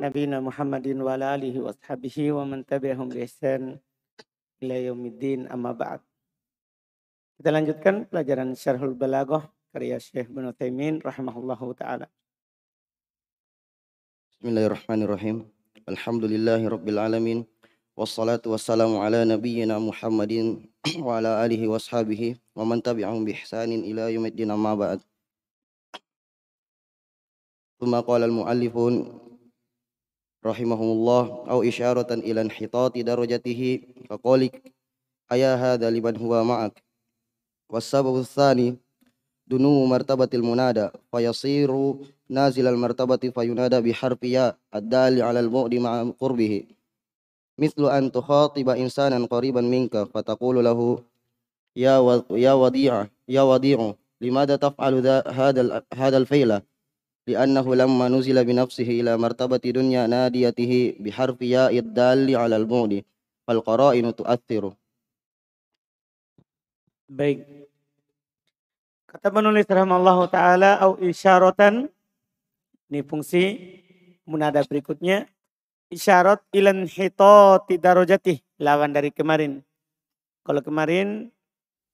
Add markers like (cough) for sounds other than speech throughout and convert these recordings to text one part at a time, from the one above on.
نبينا محمد وعلى آله وأصحابه ومن تبعهم بإحسان ila yaumiddin amma ba'd. Kita lanjutkan pelajaran Syarhul Balaghah karya Syekh Ibnu Taimin rahimahullahu taala. Bismillahirrahmanirrahim. Alhamdulillahi rabbil alamin. Wassalatu wassalamu ala nabiyyina Muhammadin wa ala alihi wa ashabihi wa man tabi'ahum bi ihsanin ila yaumiddin amma ba'd. rahimahumullah au isyaratan ila inhitati darajatihi faqalik aya hadha liman huwa ma'ak. Wasababu tsani dunu martabatil munada fayasiru nazilal martabati fayunada biharfi ya ad-dali 'ala al-bu'di ma'a qurbihi. Mithlu an tukhatiba insanan qariban minka fataqulu lahu ya wa ya wadi'a ya wadi'u limada taf'alu hadha hadha al-fi'la لأنه لما نزل بنفسه nafsihi مرتبة دنيا ناديته nadiyatihi ياء الدال على البعد فالقرائن تؤثر Baik. Kata penulis rahimallahu taala au isyaratan ini fungsi munada berikutnya isyarat ilan hito darajati lawan dari kemarin. Kalau kemarin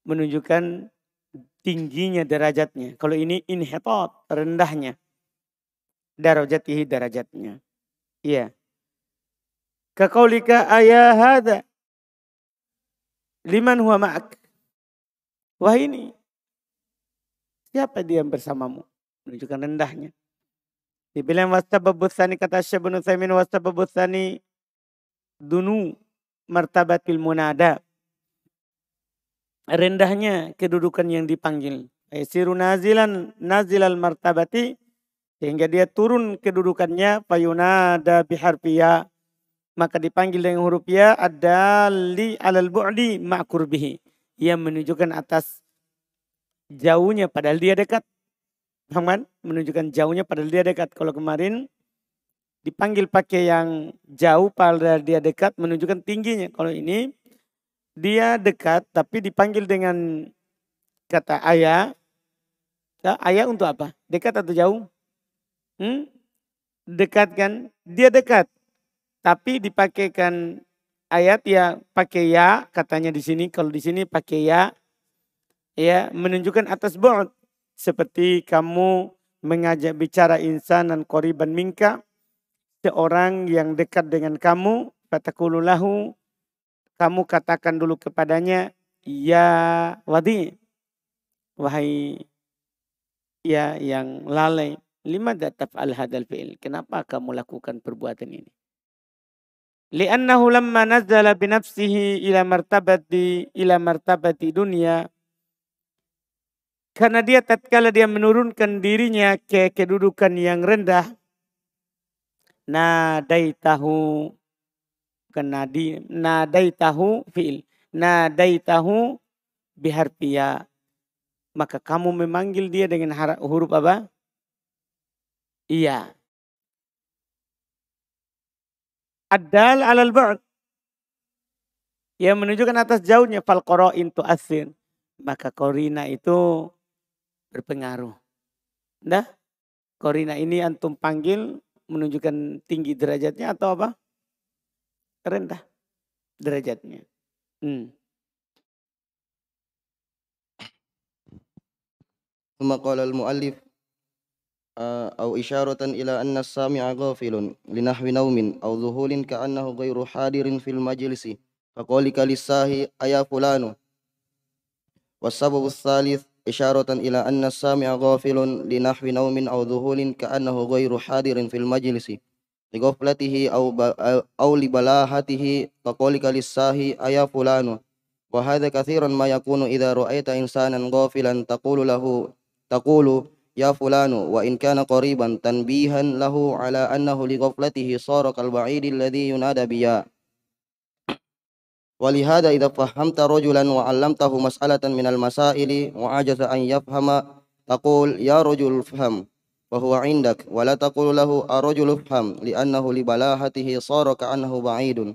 menunjukkan tingginya derajatnya. Kalau ini inhetot rendahnya darajatihi darajatnya. Iya. Kakaulika ayah hada. Liman huwa ma'ak. Wah ini. Siapa dia yang bersamamu? Menunjukkan rendahnya. Dibilang wastababutsani kata Syekh bin Utsaimin wastababutsani dunu martabatil munada. Rendahnya kedudukan yang dipanggil. Siru nazilan nazilal martabati sehingga dia turun kedudukannya fayunada biharfiya. Maka dipanggil dengan huruf ya adali alal bu'di ma'kurbihi. Yang menunjukkan atas jauhnya padahal dia dekat. Paham Menunjukkan jauhnya padahal dia dekat. Kalau kemarin dipanggil pakai yang jauh padahal dia dekat menunjukkan tingginya. Kalau ini dia dekat tapi dipanggil dengan kata ayah. Ayah untuk apa? Dekat atau jauh? Hmm? Dekat kan? Dia dekat. Tapi dipakaikan ayat ya pakai ya katanya di sini. Kalau di sini pakai ya. Ya menunjukkan atas bu'ud. Seperti kamu mengajak bicara insan dan koriban minka. Seorang yang dekat dengan kamu. Fatakululahu. Kamu katakan dulu kepadanya. Ya wadi. Wahai ya yang lalai. Lima al hadal fi'il. Kenapa kamu lakukan perbuatan ini? Li'annahu lamma nazzala binafsihi ila martabati ila martabati dunia. Karena dia tatkala dia menurunkan dirinya ke kedudukan yang rendah. Nadaitahu bukan nadi nadaitahu fi'il. Nadaitahu biharfiya. Maka kamu memanggil dia dengan huruf apa? Iya. Adal alal ba'd. Yang menunjukkan atas jauhnya fal qara'in tu'athir. Maka korina itu berpengaruh. Nah, korina ini antum panggil menunjukkan tinggi derajatnya atau apa? Rendah derajatnya. Hmm. ثم قال المؤلف أو إشارة إلى أن السامع غافل لنحو نوم أو ذهول كأنه غير حاضر في المجلس فقولك للساهي أيا فلان والسبب الثالث إشارة إلى أن السامع غافل لنحو نوم أو ذهول كأنه غير حاضر في المجلس لغفلته أو أو لبلاهته فقولك للساهي أيا فلان وهذا كثيرا ما يكون إذا رأيت إنسانا غافلا تقول له تقول يا فلان وإن كان قريبا تنبيها له على أنه لغفلته صار كالبعيد الذي ينادى بيا ولهذا إذا فهمت رجلا وعلمته مسألة من المسائل وعجز أن يفهم تقول يا رجل افهم وهو عندك ولا تقول له الرجل افهم لأنه لبلاهته صار كأنه بعيد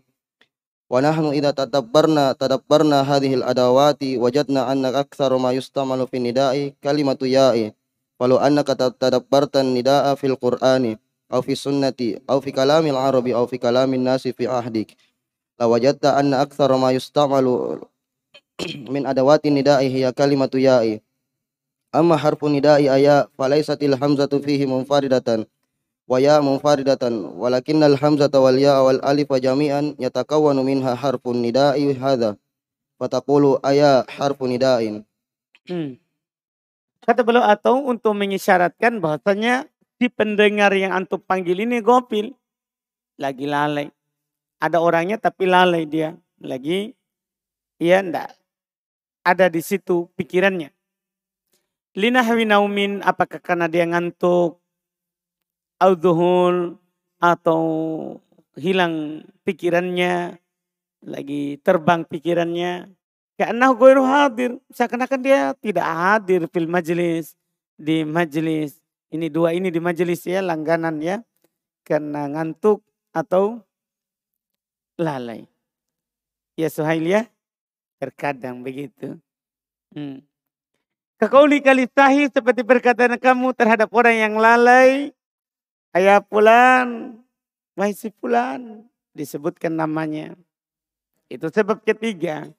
ونحن إذا تدبرنا تدبرنا هذه الأدوات وجدنا أن أكثر ما يستعمل في النداء كلمة ياء walau annaka tadabbartan nidaa fil qur'ani aw fi sunnati aw fi kalamil arabi aw fi kalamin nasi fi ahdik la wajadta anna aktsara ma yusta'malu min adawati nida'i hiya kalimatu ya'i amma harfu nida'i aya falaysatil hamzatu fihi munfaridatan wa ya munfaridatan walakinnal hamzata wal ya wal alif jami'an yatakawanu minha harfun nida'i hadha fataqulu aya harfu nida'in hmm. Kata beliau atau untuk mengisyaratkan bahasanya si pendengar yang antum panggil ini gopil. Lagi lalai. Ada orangnya tapi lalai dia. Lagi ia ndak ada di situ pikirannya. Linahwi naumin apakah karena dia ngantuk audhuhul atau hilang pikirannya lagi terbang pikirannya karena gue hadir. Seakan-akan dia tidak hadir fil majelis. Di majelis. Ini dua ini di majelis ya langganan ya. Karena ngantuk atau lalai. Ya Suhail ya. Terkadang begitu. Hmm. Kekauli kali sahih seperti perkataan kamu terhadap orang yang lalai. Ayah pulan. Wahai si pulan. Disebutkan namanya. Itu sebab ketiga.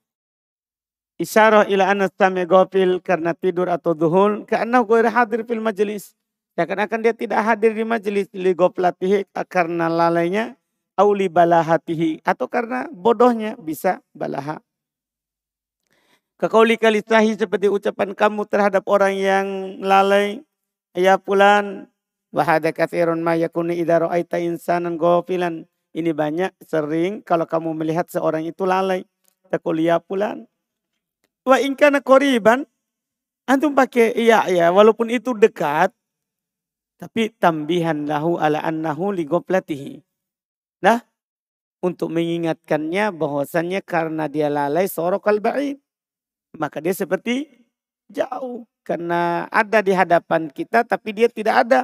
Isyarah ila anna sami gofil karena tidur atau duhul. Karena gue hadir fil majelis. Seakan-akan dia tidak hadir di majelis. Li goflatihi karena lalainya. Auli balahatihi. Atau karena bodohnya bisa balaha. Kekauli kali sahih seperti ucapan kamu terhadap orang yang lalai. Ya pulan. Wahada kathirun ma yakuni idha ra'aita insanan gofilan. Ini banyak sering kalau kamu melihat seorang itu lalai. Takul ya pulan Wa ingkana koriban, antum pakai iya ya, walaupun itu dekat, tapi tambihan lahu ala annahu li goplatihi. Nah, untuk mengingatkannya bahwasannya karena dia lalai sorok al ba'id. Maka dia seperti jauh. Karena ada di hadapan kita tapi dia tidak ada.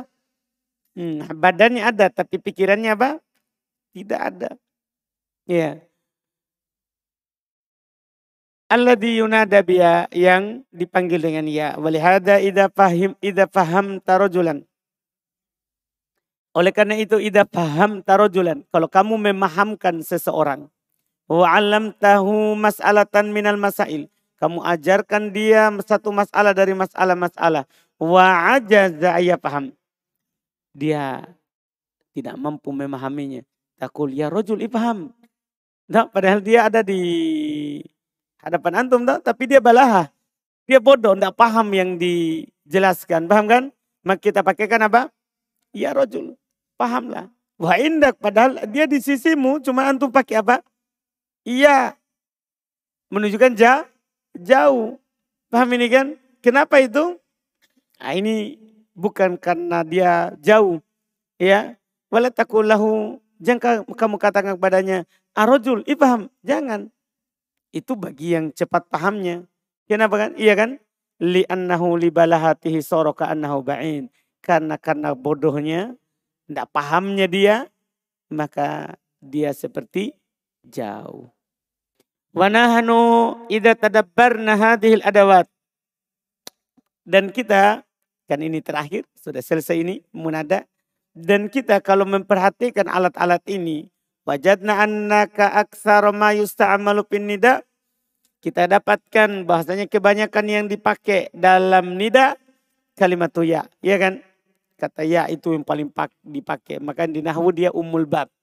Hmm, badannya ada tapi pikirannya apa? Tidak ada. Ya. Alladhi yunada biya yang dipanggil dengan ya. Walihada ida fahim ida faham tarojulan. Oleh karena itu ida faham tarojulan. Kalau kamu memahamkan seseorang. Wa alam tahu mas'alatan minal masail. Kamu ajarkan dia satu masalah dari masalah-masalah. Wa ajaza ya paham. Dia tidak mampu memahaminya. Takul ya rojul ipaham. Nah, padahal dia ada di hadapan antum tak? Tapi dia balaha. Dia bodoh, tidak paham yang dijelaskan. Paham kan? Maka kita pakaikan apa? Ya rojul. Pahamlah. Wah indak. Padahal dia di sisimu. Cuma antum pakai apa? Iya. Menunjukkan ja, jauh. Paham ini kan? Kenapa itu? Nah, ini bukan karena dia jauh. Ya. Walatakullahu. Jangan kamu katakan kepadanya. Arojul. Ipaham. Jangan itu bagi yang cepat pahamnya. Kenapa kan? Iya kan? Li annahu li balahatihi soroka annahu ba'in. Karena karena bodohnya, tidak pahamnya dia, maka dia seperti jauh. Wanahanu idha tadabbarna hadhil adawat. Dan kita, kan ini terakhir, sudah selesai ini, munada. Dan kita kalau memperhatikan alat-alat ini, Wajadna annaka aksara ma yusta'amalu nida. Kita dapatkan bahasanya kebanyakan yang dipakai dalam nida kalimat ya. Iya kan? Kata ya itu yang paling dipakai. Maka di nahwu dia umul bab.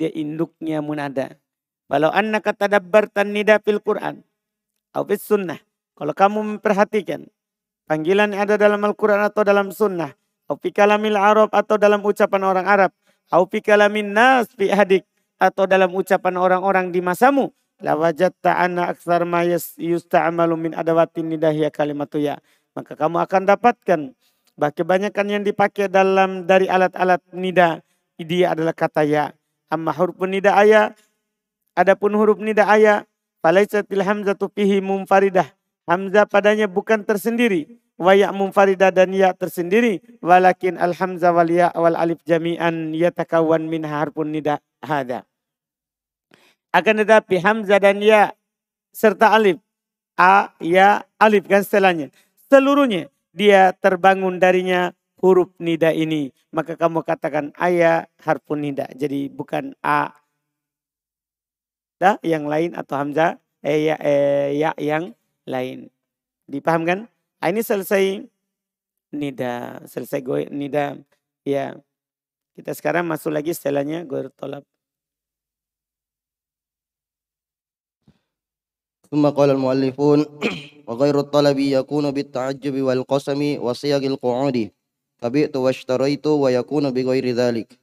Dia induknya munada. Walau annaka tadabbartan nida fil Quran. Atau sunnah. Kalau kamu memperhatikan. Panggilan yang ada dalam Al-Quran atau dalam sunnah. Atau kalamil Arab atau dalam ucapan orang Arab au fi kalamin nas fi hadik atau dalam ucapan orang-orang di masamu. La wajatta anna aktsar ma yusta'malu min adawatin nidahiyya kalimatu ya. Maka kamu akan dapatkan bahwa kebanyakan yang dipakai dalam dari alat-alat nida. Dia adalah kata ya. Amma huruf nida aya adapun huruf nida aya falaisatil hamzatu fihi munfaridah. Hamzah padanya bukan tersendiri wa ya munfarida dan ya tersendiri walakin al hamzah wal ya wal alif jami'an yatakawan min harfun nida hada akan tetapi hamzah dan ya serta alif a ya alif kan setelahnya seluruhnya dia terbangun darinya huruf nida ini. Maka kamu katakan ayah harfun nida. Jadi bukan a da yang lain atau hamzah eh ya, eh, ya yang lain. Dipahamkan? Ah, ini selesai nida, selesai gue nida. Ya. Kita sekarang masuk lagi setelahnya gue tolak. ثم قال المؤلفون وغير الطلب يكون بالتعجب والقسم وصيغ القعود فبئت واشتريت ويكون بغير ذلك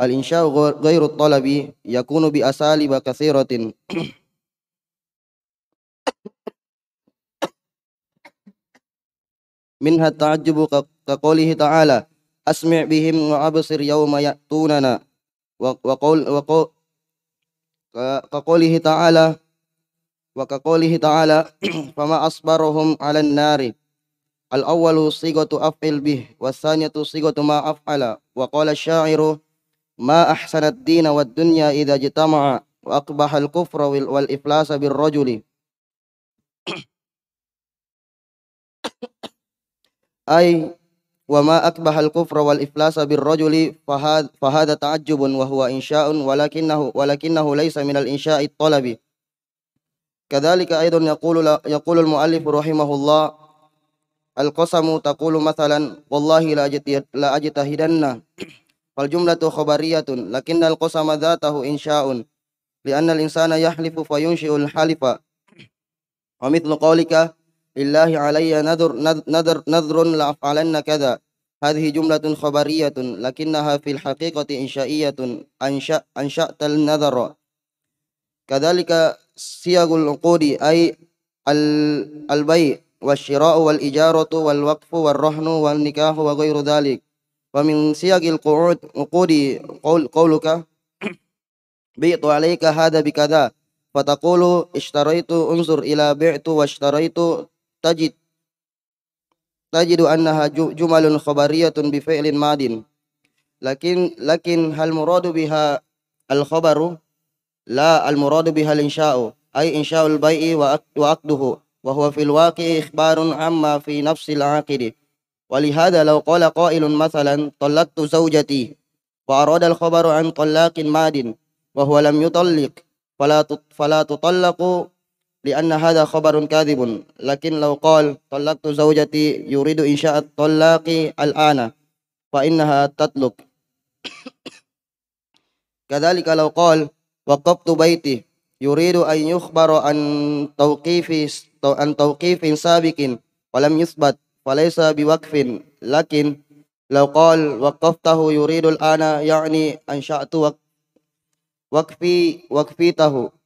الإنشاء غير الطلب يكون بأساليب كثيرة منها التعجب كقوله تعالى أسمع بهم وأبصر يوم يأتوننا. وقول, وقول كقوله تعالى وكقوله تعالى (clears throat) فما أصبرهم على النار. الأول صيغة أفعل به والثانية صيغة ما أفعل. وقال الشاعر ما أحسن الدين والدنيا إذا اجتمع وأقبح الكفر والإفلاس بالرجل. (clears throat) أي وما أكبح الكفر والإفلاس بالرجل فهذا, فهذا تعجب وهو إنشاء ولكنه ولكنه ليس من الإنشاء الطلبي كذلك أيضا يقول يقول المؤلف رحمه الله القسم تقول مثلا والله لا أجتهدن. فالجملة خبرية لكن القسم ذاته إنشاء لأن الإنسان يحلف فينشئ الحلف. ومثل قولك لله علي نذر نذر نذر لأفعلن كذا. هذه جملة خبرية لكنها في الحقيقة إنشائية. أنشأ أنشأت النذر. كذلك سياق العقود أي البيع والشراء والإجارة والوقف والرهن والنكاح وغير ذلك. ومن سياق القعود عقود قول قولك بيت عليك هذا بكذا. فتقول اشتريت انظر إلى بعت واشتريت تجد تجد أنها جمل خبرية بفعل ماد لكن لكن هل مراد بها الخبر لا المراد بها الإنشاء أي إنشاء البيع وعقده وهو في الواقع إخبار عما في نفس العاقد ولهذا لو قال قائل مثلا طلقت زوجتي وأراد الخبر عن طلاق ماد وهو لم يطلق فلا فلا تطلق لأن هذا خبر كاذب. لكن لو قال طلقت زوجتي يريد إنشاء الطلاق الآن فإنها تطلق. (coughs) كذلك لو قال وقفت بيتي يريد أن يخبر عن توقيف عن توقيف سابق ولم يثبت فليس بوقف. لكن لو قال وقفته يريد الآن يعني أنشأت وقفي وقفيته.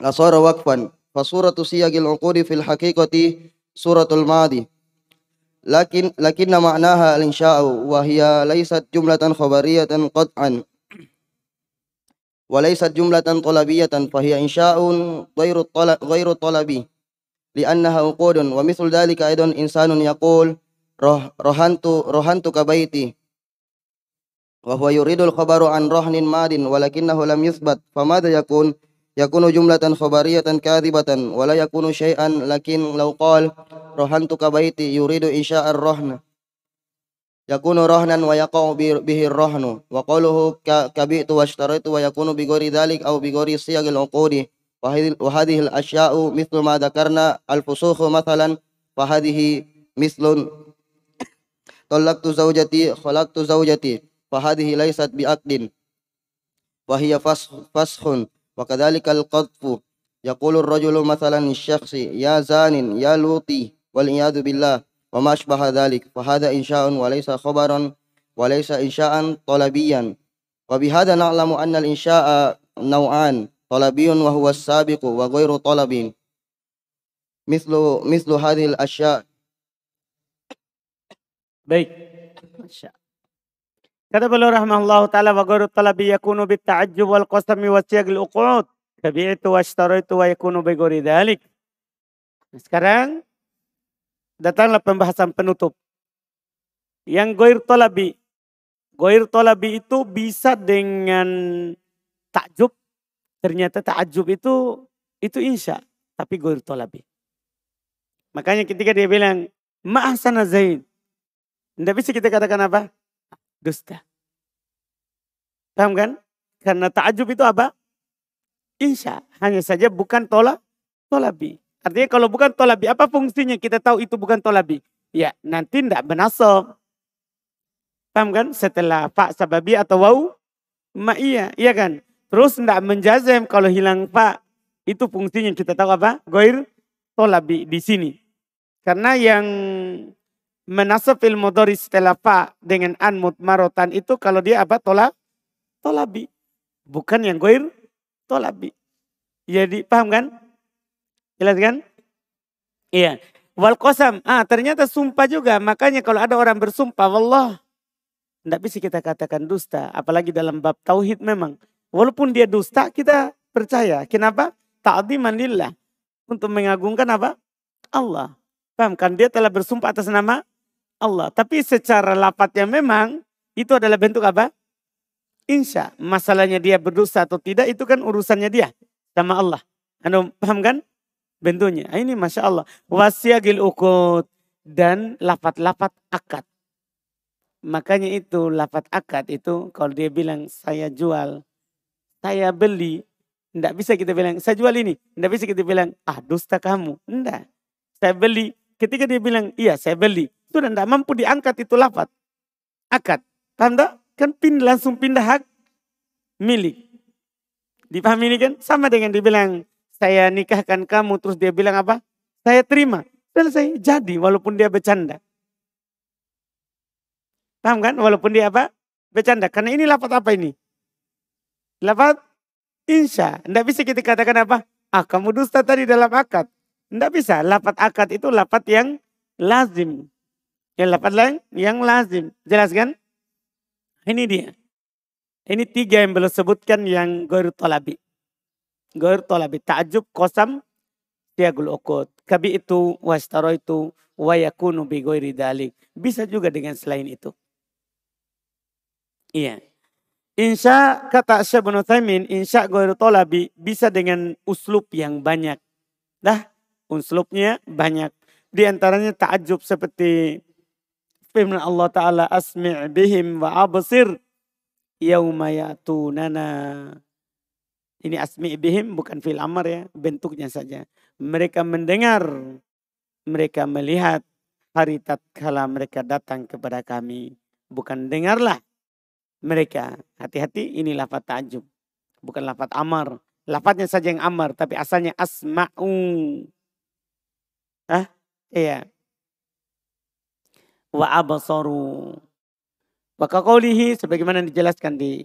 Nasara waqfan. Fasuratu siyagil uqudi fil haqiqati suratul madi. Lakin lakinna ma'naha al-insya'u wa hiya laysat jumlatan khabariyatan qat'an. Wa laysat jumlatan talabiyatan fa hiya insya'un ghairu talab ghairu talabi. Li'annaha uqudun wa mithlu dhalika aidan insanun yaqul roh rohantu rohantu kabaiti wa huwa yuridul khabaru an rahnin madin walakinnahu lam yuthbat famadha yakun yakunu jumlatan khabariyatan kadhibatan wa la yakunu syai'an lakin law qal rahantuka baiti yuridu insya'ar rahna yakunu rahnan wa yaqau bihi rahnu wa qawluhu kabitu washtaraitu wa yakunu bi ghairi dhalik aw bi ghairi siyagil uqudi. Wa hadhihi al asya'u mithlu ma dhakarna al fusukhu mathalan wa hadhihi mithlun. Talaqtu zawjati khalaqtu zawjati fa hadhihi laysat bi aqdin wa hiya fashun وكذلك القذف يقول الرجل مثلا الشخص يا زان يا لوطي والعياذ بالله. وما أشبه ذلك. فهذا إنشاء وليس خبرا وليس إنشاء طلبيا. وبهذا نعلم أن الإنشاء نوعان طلبي وهو السابق وغير طلب. مثل مثل هذه الأشياء. Baik. Kata beliau rahimahullah ta'ala wa ghairu talabi yakunu bit ta'ajjub wal qasami wa siyagil uqud. Kabi'tu wa ashtaraitu wa yakunu bi ghairi dhalik. Sekarang datanglah pembahasan penutup. Yang goir tolabi. Goir tolabi itu bisa dengan takjub. Ternyata takjub itu itu insya. Tapi goir tolabi. Makanya ketika dia bilang Ma'ahsana Zaid. Tidak bisa kita katakan apa? Dusta. Paham kan? Karena ta'ajub itu apa? Insya. Hanya saja bukan tolak, tolabi. Artinya kalau bukan tolabi, apa fungsinya kita tahu itu bukan tolabi? Ya, nanti tidak benasob. Paham kan? Setelah fa sababi atau wau, iya, iya kan? Terus tidak menjazem kalau hilang fa, itu fungsinya kita tahu apa? Goir tolabi di sini. Karena yang dari setelah fa dengan an mutmarotan itu kalau dia apa? Tolak, tolabi. Bukan yang goir tolabi. Jadi paham kan? Jelas kan? Iya. Wal kosam. Ah, ternyata sumpah juga. Makanya kalau ada orang bersumpah, Allah. Tidak bisa kita katakan dusta. Apalagi dalam bab tauhid memang. Walaupun dia dusta, kita percaya. Kenapa? Ta'ziman lillah. Untuk mengagungkan apa? Allah. Paham kan? Dia telah bersumpah atas nama Allah. Tapi secara lapatnya memang itu adalah bentuk apa? Insya. Masalahnya dia berdosa atau tidak itu kan urusannya dia sama Allah. Anda paham kan? bentuknya. Ah, ini Masya Allah. Wasyagil ukut. Dan lapat-lapat akad. Makanya itu lapat akad itu kalau dia bilang saya jual, saya beli. Tidak bisa kita bilang saya jual ini. Tidak bisa kita bilang ah dusta kamu. Tidak. Saya beli. Ketika dia bilang iya saya beli. Sudah tidak mampu diangkat itu lapat. Akad. Paham tak? Kan pindah, langsung pindah hak milik. Dipahami ini kan? Sama dengan dibilang saya nikahkan kamu terus dia bilang apa? Saya terima. Selesai. Jadi walaupun dia bercanda. Paham kan? Walaupun dia apa? Bercanda. Karena ini lapat apa ini? Lapat insya. Tidak bisa kita katakan apa? Ah kamu dusta tadi dalam akad. Tidak bisa. Lapat akad itu lapat yang lazim. Yang lapat lain yang lazim. Jelas kan? Ini dia. Ini tiga yang belum sebutkan yang goru tolabi. Gair tolabi ta'jub kosam tiagul okot. Kabi itu wastaro itu wayakunu bi goiri dalik. Bisa juga dengan selain itu. Iya. Insya kata Syekh bin Uthaymin, insya goir tolabi bisa dengan uslub yang banyak. Dah, uslubnya banyak. Di antaranya seperti firman Allah Ta'ala asmi' bihim wa absir yauma yatunana ini asmi bihim bukan fil amar ya, bentuknya saja. Mereka mendengar, mereka melihat hari tatkala mereka datang kepada kami. Bukan dengarlah mereka. Hati-hati ini lafat ta'jub. Bukan lafat amar. Lafadznya saja yang amar, tapi asalnya asma'u. Ah, iya. Wa abasaru. Wa sebagaimana dijelaskan di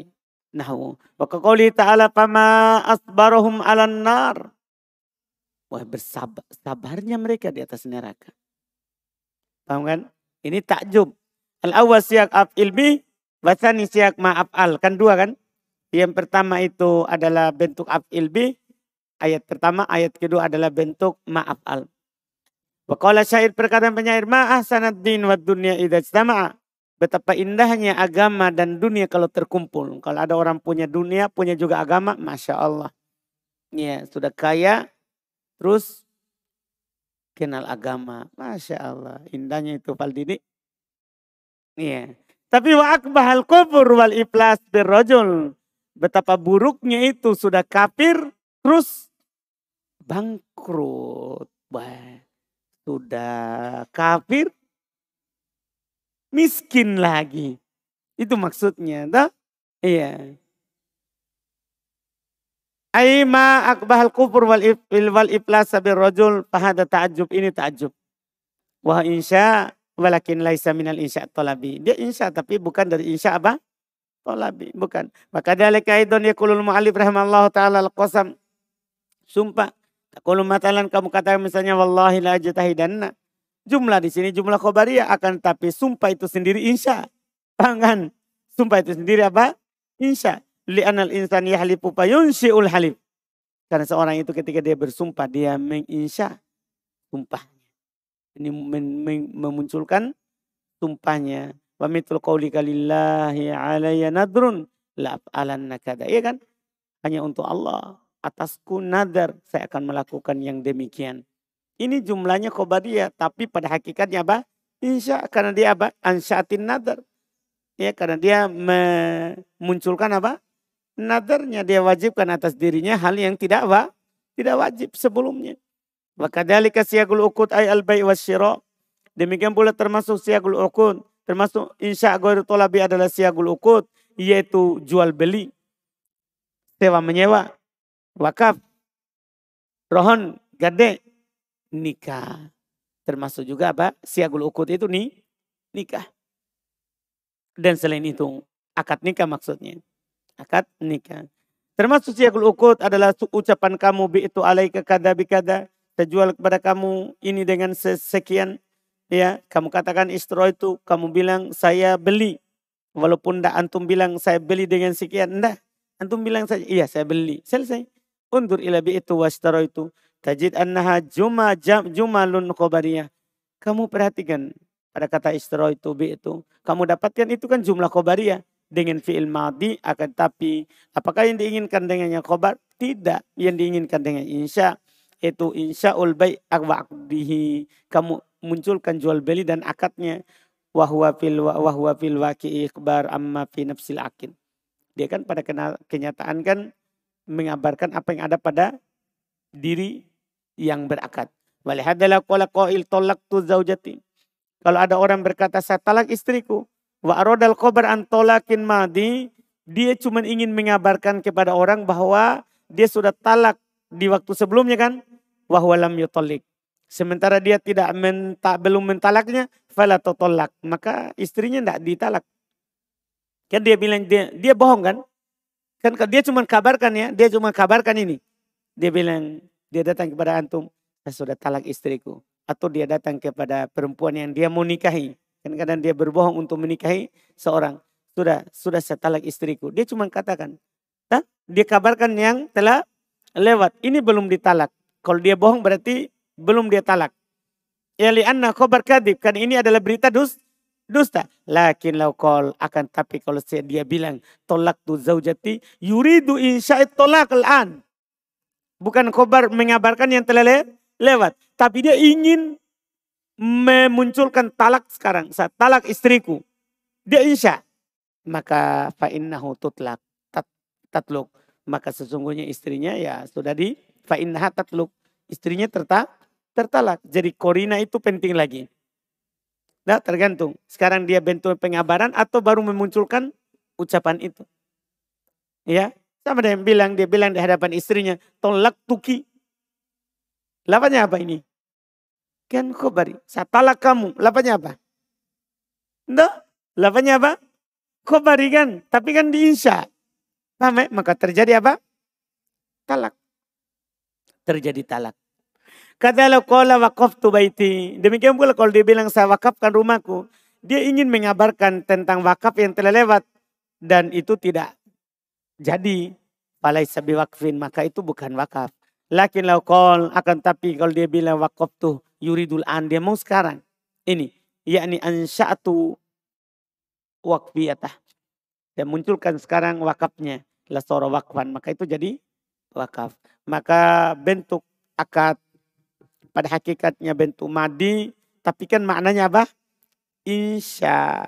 nahwu. Wa kaqouli ta'ala fama asbarahum 'alan nar. Wah bersabar, sabarnya mereka di atas neraka. Paham kan? Ini takjub. Al-awwal siyak af'il bi, wasani siyak al Kan dua kan? Yang pertama itu adalah bentuk af'il bi. Ayat pertama, ayat kedua adalah bentuk ma'af'al. Wa qala syair perkataan penyair ma'ah sanad din wa dunya idha istama'a. Betapa indahnya agama dan dunia kalau terkumpul. Kalau ada orang punya dunia, punya juga agama, Masya Allah. Ya, sudah kaya, terus kenal agama. Masya Allah, indahnya itu Faldini. Iya. Tapi wa akbahal kubur wal iflas birrojul. Betapa buruknya itu sudah kafir, terus bangkrut. Wah, sudah kafir, miskin lagi. Itu maksudnya. Dah? Iya. Aima akbahal kufur wal, wal iflas sabir rajul fahada ta'ajub ini ta'ajub. Wah insya walakin laisa minal insya tolabi. Dia insya tapi bukan dari insya apa? Tolabi. Bukan. Maka dalika idon yakulul mu'alif rahimallahu ta'ala al-qasam. Sumpah. Takulu matalan kamu katakan misalnya wallahi la ajtahidanna. Jumlah di sini jumlah khobariyah akan tapi sumpah itu sendiri insya. Pangan. Sumpah itu sendiri apa? Insya. Li'anal insan yahlifu payunsyi'ul halif. Karena seorang itu ketika dia bersumpah, dia menginsya sumpahnya. Ini memunculkan sumpahnya. Wa mitul qawli kalillahi alaya nadrun la'af'alan nakada. Iya kan? Hanya untuk Allah. Atasku nadar saya akan melakukan yang demikian. Ini jumlahnya khobariyah, tapi pada hakikatnya apa? Insya karena dia apa? Ansyatin nadar. Ya, karena dia memunculkan apa? Nadarnya dia wajibkan atas dirinya hal yang tidak apa? Tidak wajib sebelumnya. Wakadhalika siyagul ukut ay al bai wasyira. Demikian pula termasuk siyagul ukut. Termasuk insya ghairu tolabi adalah siyagul ukut. Yaitu jual beli. Sewa menyewa. Wakaf. Rohon gade nikah. Termasuk juga apa? Siagul ukut itu nih nikah. Dan selain itu akad nikah maksudnya. Akad nikah. Termasuk siagul ukut adalah ucapan kamu bi itu alaika kada bi kada. Saya jual kepada kamu ini dengan sekian. Ya, kamu katakan istro itu, kamu bilang saya beli. Walaupun tidak antum bilang saya beli dengan sekian, enggak. Antum bilang saja, iya saya beli. Selesai. Undur ila itu wastaro itu. Tajid annaha juma jam, jumalun khobariyah. Kamu perhatikan pada kata istro itu bi itu. Kamu dapatkan itu kan jumlah khobariyah. Dengan fi'il madi akan tapi apakah yang diinginkan dengannya khobar? Tidak. Yang diinginkan dengan insya itu insya ul baik akdihi. Kamu munculkan jual beli dan akadnya. Wahwa fil, wahwa fil waki ikhbar amma fi nafsil akin. Dia kan pada kenyataan kan mengabarkan apa yang ada pada diri yang berakad. Walihadalah zaujati. Kalau ada orang berkata saya talak istriku. Wa aradal khabar an tolakin madi. Dia cuma ingin mengabarkan kepada orang bahwa dia sudah talak di waktu sebelumnya kan. Wahwa lam yutolik. Sementara dia tidak menta, belum mentalaknya. Fala tolak. Maka istrinya tidak ditalak. Kan dia bilang dia, dia bohong kan. Kan dia cuma kabarkan ya. Dia cuma kabarkan ini. Dia bilang dia datang kepada antum, saya sudah talak istriku. Atau dia datang kepada perempuan yang dia mau nikahi. Kadang-kadang dia berbohong untuk menikahi seorang. Sudah, sudah saya talak istriku. Dia cuma katakan. Nah, dia kabarkan yang telah lewat. Ini belum ditalak. Kalau dia bohong berarti belum dia talak. Ya lianna khobar kadib. Kan ini adalah berita dus, dusta. Lakin laukol akan tapi kalau saya dia bilang tolak tu zaujati yuridu insya'id tolak al-an. Bukan khobar mengabarkan yang telah le lewat. Tapi dia ingin memunculkan talak sekarang. Saat talak istriku. Dia insya. Maka fa'innahu tutlak. Tat, tatluk. Maka sesungguhnya istrinya ya sudah di fa'innaha tatluk. Istrinya terta, tertalak. Jadi korina itu penting lagi. Nah tergantung. Sekarang dia bentuk pengabaran atau baru memunculkan ucapan itu. Ya, sama dengan bilang, dia bilang di hadapan istrinya, tolak tuki. Lapanya apa ini? Kan khobari. Saya talak kamu. Lapanya apa? Enggak. Lapanya apa? Khobari kan. Tapi kan diinsya. Paham ya? Maka terjadi apa? Talak. Terjadi talak. Kata lo kola wakaf tu baiti. Demikian pula kalau dia bilang saya wakafkan rumahku. Dia ingin mengabarkan tentang wakaf yang telah lewat. Dan itu tidak jadi palai sabi wakfin maka itu bukan wakaf. Lakin laukol akan tapi kalau dia bilang wakaf tuh yuridul an dia mau sekarang. Ini yakni ansya'atu wakfiyatah. Dia munculkan sekarang wakafnya. Lasoro wakfan. Maka itu jadi wakaf. Maka bentuk akad pada hakikatnya bentuk madi. Tapi kan maknanya apa? Insya.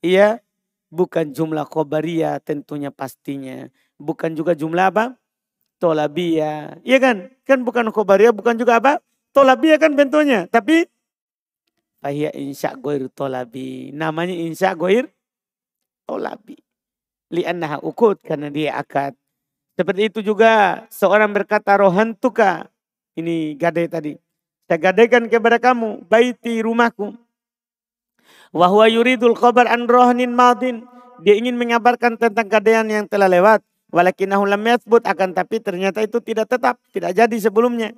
Iya bukan jumlah khobariyah tentunya pastinya. Bukan juga jumlah apa? Tolabiyah. Iya kan? Kan bukan khobariyah, bukan juga apa? Tolabiyah kan bentuknya. Tapi Fahiyah insya goir tolabi. Namanya insya goir tolabi. Liannaha ukut karena dia akad. Seperti itu juga seorang berkata rohan tuka. Ini gadai tadi. Saya gadaikan kepada kamu baiti rumahku. Wahwa yuridul khabar an rohnin madin. Dia ingin mengabarkan tentang keadaan yang telah lewat. Walakinahu lam yathbut akan tapi ternyata itu tidak tetap, tidak jadi sebelumnya.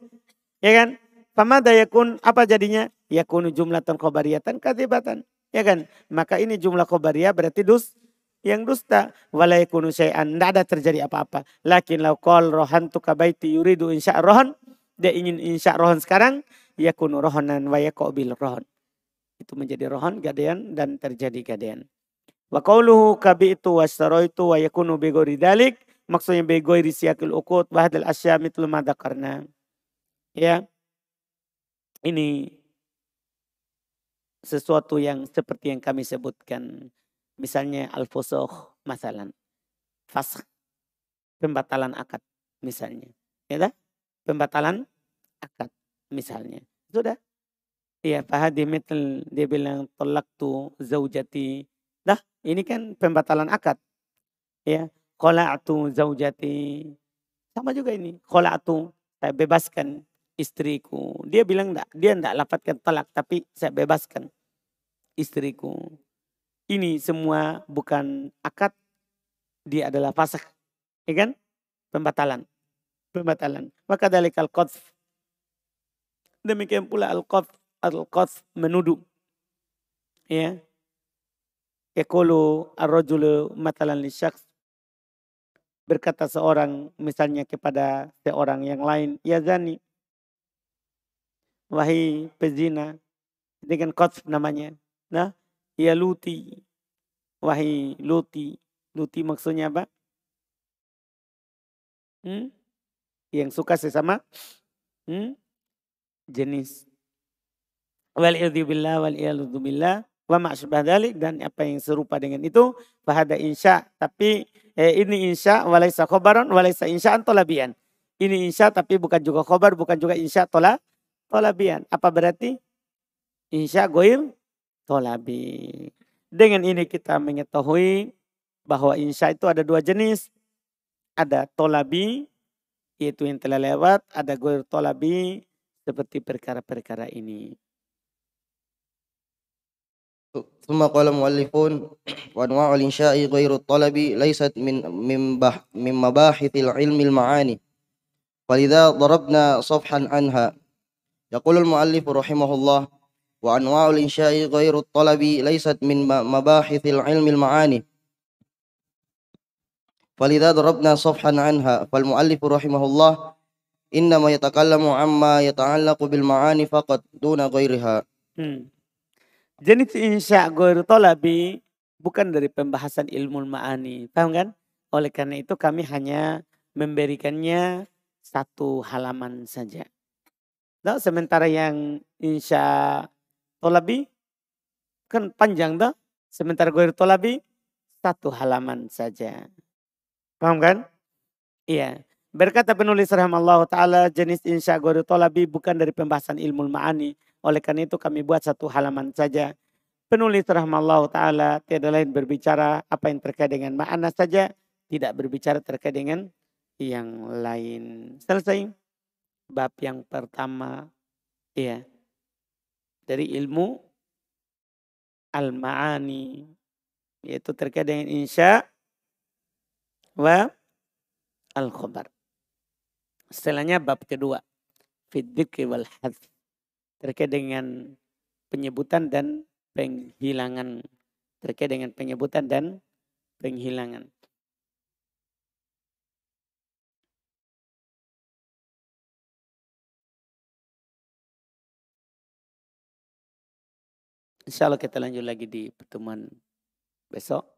Ya kan? Famada yakun apa jadinya? Yakunu jumlatan khabariyatan kadibatan. Ya kan? Maka ini jumlah khabariyah berarti dus yang dusta. Wala yakunu syai'an. Tidak ada terjadi apa-apa. Lakin lau qol rohan tu kabaiti yuridu insya rohan. Dia ingin insya rohan sekarang. Yakunu rohanan wa yakobil rohan itu menjadi rohon gadean dan terjadi gadean. Wa qauluhu kabi'tu itu wa yakunu bi dalik maksudnya bi ghairi siyaqil uqud wa hadal asya mitlu karena. Ya. ini sesuatu yang seperti yang kami sebutkan. Misalnya al-fusuh masalan. Fasq. Pembatalan akad misalnya. Ya dah? Pembatalan akad misalnya. Sudah. Iya, fahadi mitl dia bilang tolak tu zaujati. Dah, ini kan pembatalan akad. Ya, Kola'atu zaujati. Sama juga ini. Kola'atu, saya bebaskan istriku. Dia bilang enggak, dia enggak lapatkan talak, tapi saya bebaskan istriku. Ini semua bukan akad, dia adalah fasakh. Ya kan? Pembatalan. Pembatalan. Maka dari al Demikian pula al-qadh al-qadh menuduh. Ya. Ekolo ar-rajulu matalan li syakhs berkata seorang misalnya kepada seorang yang lain, ya zani, wahai pezina, dengan qatf namanya, nah, ya luti, wahai luti, luti maksudnya apa? Hmm? Yang suka sesama hmm? jenis. Wal billah wal billah wa ma'syubah dalik dan apa yang serupa dengan itu fahada insya. Tapi eh, ini insya walaisa khobaron walaisa insya'an tolabian. Ini insya tapi bukan juga khobar bukan juga insya tola tolabian. Apa berarti? Insya goir tolabi. Dengan ini kita mengetahui bahwa insya itu ada dua jenis. Ada tolabi yaitu yang telah lewat ada goir tolabi seperti perkara-perkara ini ثم قال مؤلفون وأنواع الإنشاء غير الطلب ليست من من, بح من مباحث العلم المعاني ولذا ضربنا صفحا عنها يقول المؤلف رحمه الله وأنواع الإنشاء غير الطلب ليست من مباحث العلم المعاني Falidha darabna safhan anha fal muallif rahimahullah innama yatakallamu amma yata'allaqu bil ma'ani faqat duna ghairiha. Hmm. Jenis insya ghairu talabi bukan dari pembahasan ilmu ma'ani. Paham kan? Oleh karena itu kami hanya memberikannya satu halaman saja. Nah, sementara yang insya tolabi kan panjang dah. Sementara goir tolabi satu halaman saja. Paham kan? Iya. Berkata penulis rahimahullah ta'ala jenis insya goiru tolabi bukan dari pembahasan ilmu ma'ani oleh karena itu kami buat satu halaman saja. Penulis rahmallahu ta'ala tiada lain berbicara apa yang terkait dengan makna saja. Tidak berbicara terkait dengan yang lain. Selesai. Bab yang pertama. ya Dari ilmu al-ma'ani. Yaitu terkait dengan insya wa al-khobar. Setelahnya bab kedua. Fiddikri wal hadf terkait dengan penyebutan dan penghilangan terkait dengan penyebutan dan penghilangan. Insya Allah kita lanjut lagi di pertemuan besok.